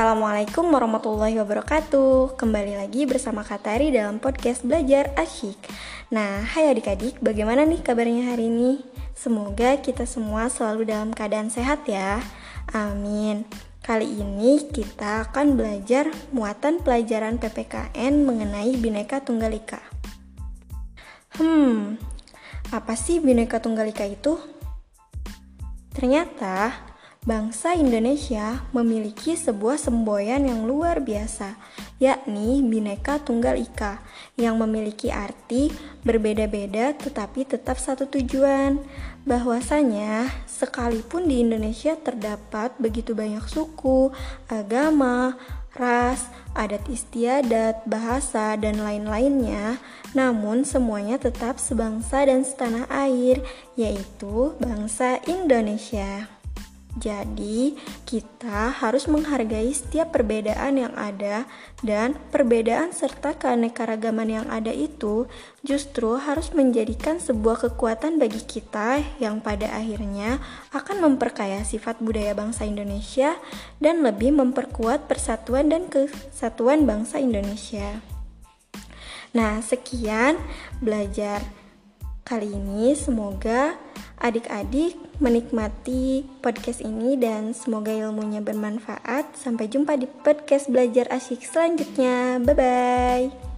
Assalamualaikum warahmatullahi wabarakatuh. Kembali lagi bersama Katari dalam podcast Belajar Asyik. Nah, hai adik-adik, bagaimana nih kabarnya hari ini? Semoga kita semua selalu dalam keadaan sehat ya. Amin. Kali ini kita akan belajar muatan pelajaran PPKN mengenai Bhinneka Tunggal Ika. Hmm, apa sih Bhinneka Tunggal Ika itu? Ternyata Bangsa Indonesia memiliki sebuah semboyan yang luar biasa, yakni Bhinneka Tunggal Ika, yang memiliki arti berbeda-beda tetapi tetap satu tujuan. Bahwasanya, sekalipun di Indonesia terdapat begitu banyak suku, agama, ras, adat istiadat, bahasa, dan lain-lainnya, namun semuanya tetap sebangsa dan setanah air, yaitu bangsa Indonesia. Jadi, kita harus menghargai setiap perbedaan yang ada, dan perbedaan serta keanekaragaman yang ada itu justru harus menjadikan sebuah kekuatan bagi kita yang pada akhirnya akan memperkaya sifat budaya bangsa Indonesia dan lebih memperkuat persatuan dan kesatuan bangsa Indonesia. Nah, sekian belajar kali ini. Semoga adik-adik menikmati podcast ini dan semoga ilmunya bermanfaat. Sampai jumpa di podcast belajar asyik selanjutnya. Bye bye.